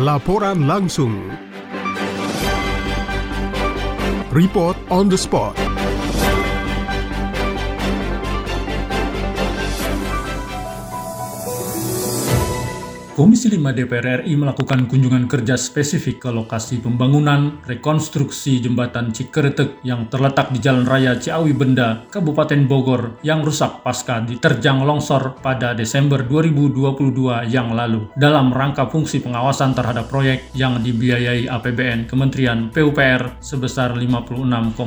Laporan langsung. Report on the spot. Komisi 5 DPR RI melakukan kunjungan kerja spesifik ke lokasi pembangunan rekonstruksi jembatan Cikeretek yang terletak di Jalan Raya Ciawi Benda, Kabupaten Bogor yang rusak pasca diterjang longsor pada Desember 2022 yang lalu dalam rangka fungsi pengawasan terhadap proyek yang dibiayai APBN Kementerian PUPR sebesar 56,9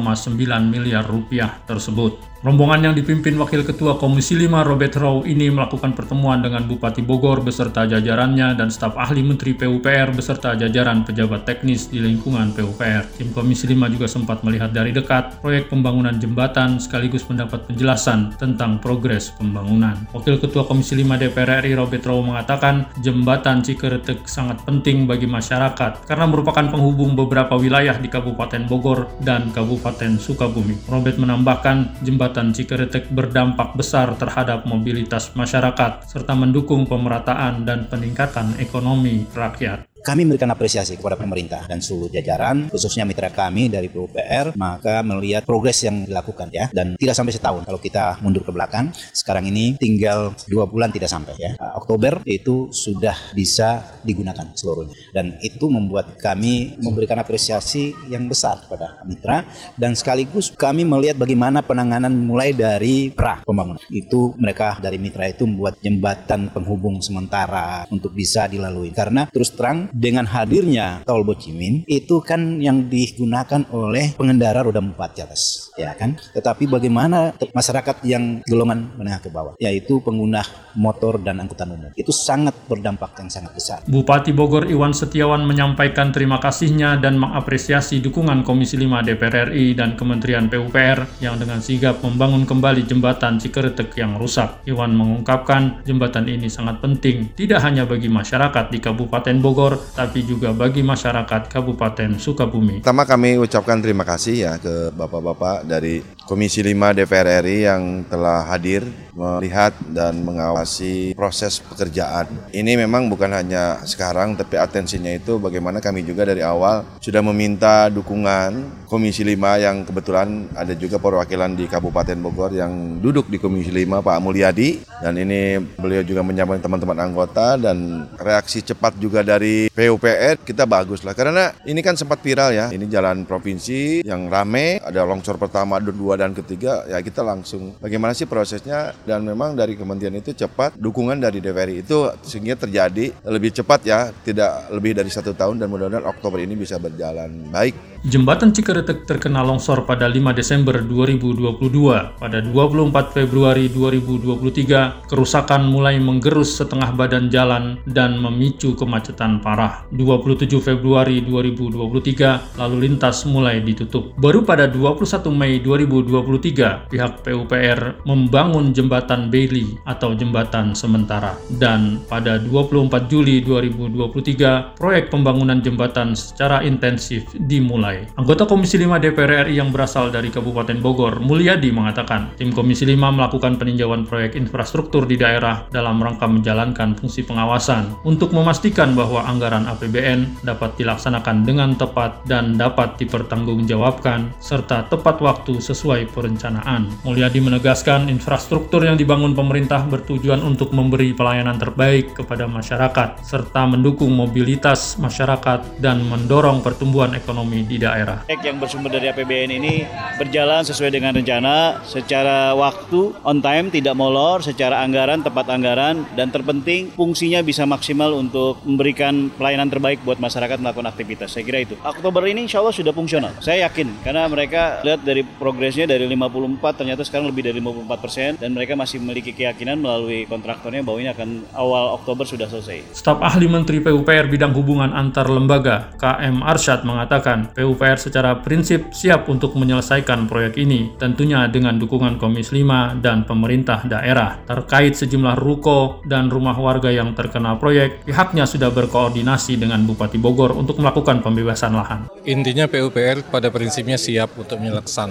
miliar rupiah tersebut. Rombongan yang dipimpin Wakil Ketua Komisi 5 Robert Rowe ini melakukan pertemuan dengan Bupati Bogor beserta jajarannya dan staf ahli Menteri PUPR beserta jajaran pejabat teknis di lingkungan PUPR. Tim Komisi 5 juga sempat melihat dari dekat proyek pembangunan jembatan sekaligus mendapat penjelasan tentang progres pembangunan. Wakil Ketua Komisi 5 DPR RI Robert Rowe mengatakan jembatan Cikeretek sangat penting bagi masyarakat karena merupakan penghubung beberapa wilayah di Kabupaten Bogor dan Kabupaten Sukabumi. Robert menambahkan jembatan Jembatan Cikeretek berdampak besar terhadap mobilitas masyarakat serta mendukung pemerataan dan peningkatan ekonomi rakyat. Kami memberikan apresiasi kepada pemerintah dan seluruh jajaran, khususnya mitra kami dari PUPR, maka melihat progres yang dilakukan ya, dan tidak sampai setahun. Kalau kita mundur ke belakang, sekarang ini tinggal dua bulan tidak sampai ya. Uh, Oktober itu sudah bisa digunakan seluruhnya, dan itu membuat kami memberikan apresiasi yang besar kepada mitra, dan sekaligus kami melihat bagaimana penanganan mulai dari pra pembangunan. Itu mereka dari mitra itu membuat jembatan penghubung sementara untuk bisa dilalui, karena terus terang dengan hadirnya tol Bocimin itu kan yang digunakan oleh pengendara roda empat atas ya kan? Tetapi bagaimana masyarakat yang golongan menengah ke bawah yaitu pengguna motor dan angkutan umum. Itu sangat berdampak yang sangat besar. Bupati Bogor Iwan Setiawan menyampaikan terima kasihnya dan mengapresiasi dukungan Komisi 5 DPR RI dan Kementerian PUPR yang dengan sigap membangun kembali jembatan Cikeretek yang rusak. Iwan mengungkapkan jembatan ini sangat penting tidak hanya bagi masyarakat di Kabupaten Bogor tapi juga bagi masyarakat Kabupaten Sukabumi. Pertama kami ucapkan terima kasih ya ke Bapak-Bapak dari Komisi 5 DPR RI yang telah hadir melihat dan mengawasi proses pekerjaan. Ini memang bukan hanya sekarang tapi atensinya itu bagaimana kami juga dari awal sudah meminta dukungan Komisi 5 yang kebetulan ada juga perwakilan di Kabupaten Bogor yang duduk di Komisi 5 Pak Mulyadi dan ini beliau juga menyampaikan teman-teman anggota dan reaksi cepat juga dari PUPR kita bagus lah karena ini kan sempat viral ya ini jalan provinsi yang rame ada longsor pertama dua dan ketiga ya kita langsung bagaimana sih prosesnya dan memang dari kementerian itu cepat dukungan dari DPR itu sehingga terjadi lebih cepat ya tidak lebih dari satu tahun dan mudah-mudahan Oktober ini bisa berjalan baik. Jembatan Cikeretek terkena longsor pada 5 Desember 2022. Pada 24 Februari 2023, kerusakan mulai menggerus setengah badan jalan dan memicu kemacetan parah. 27 Februari 2023, lalu lintas mulai ditutup. Baru pada 21 Mei 2023, pihak PUPR membangun jembatan Bailey atau jembatan sementara. Dan pada 24 Juli 2023, proyek pembangunan jembatan secara intensif dimulai. Anggota Komisi 5 DPR RI yang berasal dari Kabupaten Bogor, Mulyadi mengatakan, tim Komisi 5 melakukan peninjauan proyek infrastruktur di daerah dalam rangka menjalankan fungsi pengawasan untuk memastikan bahwa anggaran APBN dapat dilaksanakan dengan tepat dan dapat dipertanggungjawabkan serta tepat waktu sesuai perencanaan. Mulyadi menegaskan infrastruktur yang dibangun pemerintah bertujuan untuk memberi pelayanan terbaik kepada masyarakat serta mendukung mobilitas masyarakat dan mendorong pertumbuhan ekonomi di daerah. Yang bersumber dari APBN ini berjalan sesuai dengan rencana, secara waktu, on time, tidak molor, secara anggaran, tepat anggaran, dan terpenting fungsinya bisa maksimal untuk memberikan pelayanan terbaik buat masyarakat melakukan aktivitas. Saya kira itu. Oktober ini insya Allah sudah fungsional. Saya yakin, karena mereka lihat dari progresnya dari 54, ternyata sekarang lebih dari 54 persen, dan mereka masih memiliki keyakinan melalui kontraktornya bahwa ini akan awal Oktober sudah selesai. Staf ahli Menteri PUPR bidang hubungan antar lembaga, KM Arsyad mengatakan, PUPR secara prinsip siap untuk menyelesaikan proyek ini, tentunya dengan dukungan Komisi 5 dan pemerintah daerah. Terkait sejumlah ruko dan rumah warga yang terkena proyek, pihaknya sudah berkoordinasi dengan Bupati Bogor untuk melakukan pembebasan lahan. Intinya PUPR pada prinsipnya siap untuk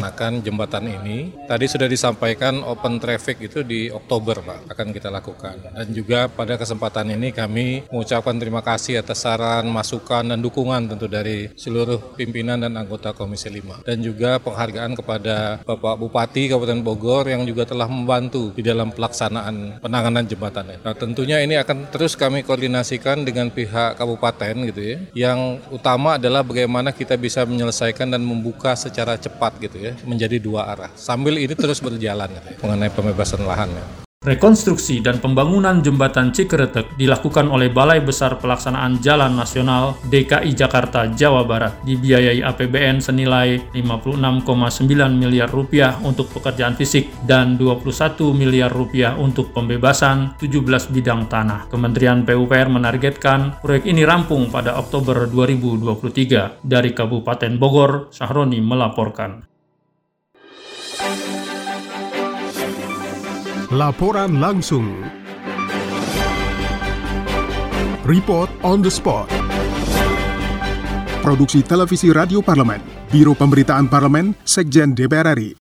melaksanakan jembatan ini. Tadi sudah disampaikan open traffic itu di Oktober Pak, akan kita lakukan. Dan juga pada kesempatan ini kami mengucapkan terima kasih atas saran, masukan, dan dukungan tentu dari seluruh pimpinan dan anggota Komisi 5. Dan juga penghargaan kepada Bapak Bupati Kabupaten Bogor yang juga telah membantu di dalam pelaksanaan penanganan jembatan ini. Nah tentunya ini akan terus kami koordinasikan dengan pihak kabupaten gitu ya. Yang utama adalah bagaimana kita bisa menyelesaikan dan membuka secara cepat gitu ya, menjadi dua arah. Sambil ini terus berjalan ya, mengenai pembebasan lahan. Ya. Rekonstruksi dan pembangunan jembatan Cikeretek dilakukan oleh Balai Besar Pelaksanaan Jalan Nasional DKI Jakarta Jawa Barat dibiayai APBN senilai 56,9 miliar rupiah untuk pekerjaan fisik dan 21 miliar rupiah untuk pembebasan 17 bidang tanah. Kementerian PUPR menargetkan proyek ini rampung pada Oktober 2023. Dari Kabupaten Bogor, Sahroni melaporkan. Laporan langsung. Report on the spot. Produksi Televisi Radio Parlemen, Biro Pemberitaan Parlemen, Sekjen DPR RI.